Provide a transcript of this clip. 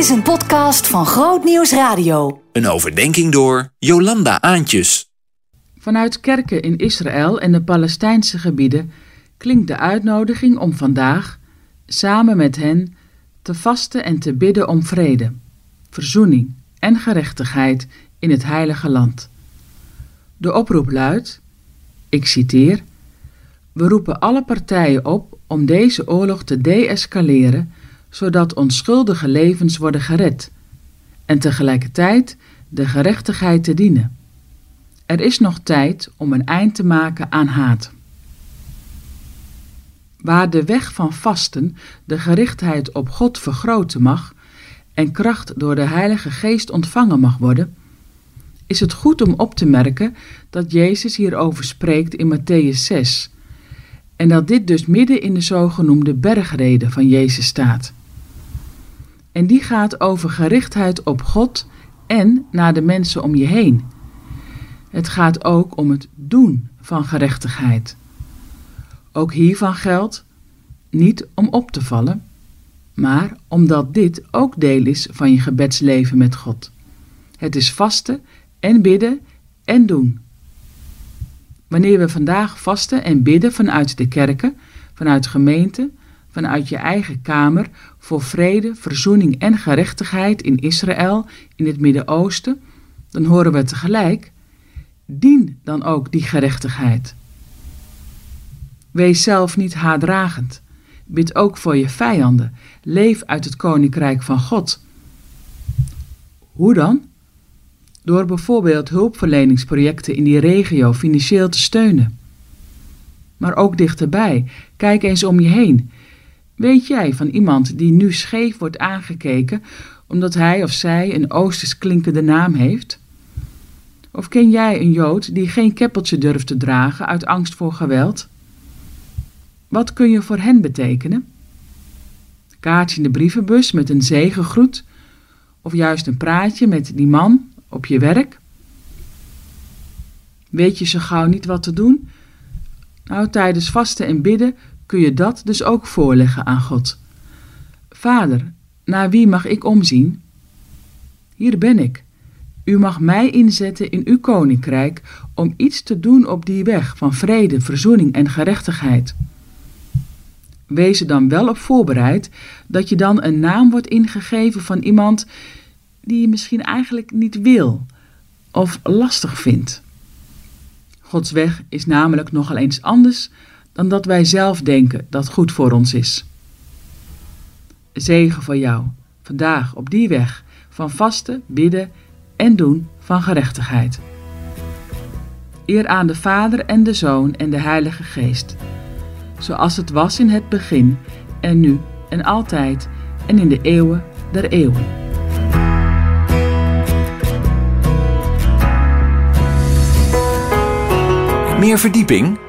is een podcast van Groot Nieuws Radio. Een overdenking door Jolanda Aantjes. Vanuit kerken in Israël en de Palestijnse gebieden klinkt de uitnodiging om vandaag, samen met hen, te vasten en te bidden om vrede, verzoening en gerechtigheid in het heilige land. De oproep luidt, ik citeer, we roepen alle partijen op om deze oorlog te deescaleren, zodat onschuldige levens worden gered en tegelijkertijd de gerechtigheid te dienen. Er is nog tijd om een eind te maken aan haat. Waar de weg van vasten de gerichtheid op God vergroten mag en kracht door de Heilige Geest ontvangen mag worden, is het goed om op te merken dat Jezus hierover spreekt in Matthäus 6 en dat dit dus midden in de zogenoemde bergrede van Jezus staat. En die gaat over gerichtheid op God en naar de mensen om je heen. Het gaat ook om het doen van gerechtigheid. Ook hiervan geldt niet om op te vallen, maar omdat dit ook deel is van je gebedsleven met God. Het is vasten en bidden en doen. Wanneer we vandaag vasten en bidden vanuit de kerken, vanuit gemeenten, vanuit je eigen kamer voor vrede, verzoening en gerechtigheid in Israël, in het Midden-Oosten, dan horen we tegelijk: dien dan ook die gerechtigheid. Wees zelf niet haatdragend. Bid ook voor je vijanden. Leef uit het koninkrijk van God. Hoe dan? Door bijvoorbeeld hulpverleningsprojecten in die regio financieel te steunen. Maar ook dichterbij, kijk eens om je heen. Weet jij van iemand die nu scheef wordt aangekeken omdat hij of zij een oosters klinkende naam heeft? Of ken jij een Jood die geen keppeltje durft te dragen uit angst voor geweld? Wat kun je voor hen betekenen? Kaartje in de brievenbus met een zegengroet? Of juist een praatje met die man op je werk? Weet je zo gauw niet wat te doen? Nou, tijdens vasten en bidden kun je dat dus ook voorleggen aan God. Vader, naar wie mag ik omzien? Hier ben ik. U mag mij inzetten in uw koninkrijk om iets te doen op die weg van vrede, verzoening en gerechtigheid. Wees er dan wel op voorbereid dat je dan een naam wordt ingegeven van iemand die je misschien eigenlijk niet wil of lastig vindt. Gods weg is namelijk nogal eens anders dan dat wij zelf denken dat goed voor ons is. Zegen voor jou, vandaag op die weg van vasten, bidden en doen van gerechtigheid. Eer aan de Vader en de Zoon en de Heilige Geest, zoals het was in het begin en nu en altijd en in de eeuwen der eeuwen. Meer verdieping?